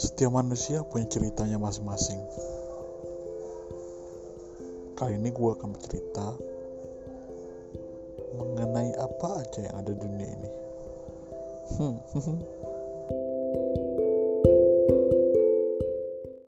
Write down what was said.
Setiap manusia punya ceritanya masing-masing. Kali ini gue akan bercerita mengenai apa aja yang ada di dunia ini. Hmm, hmm, hmm.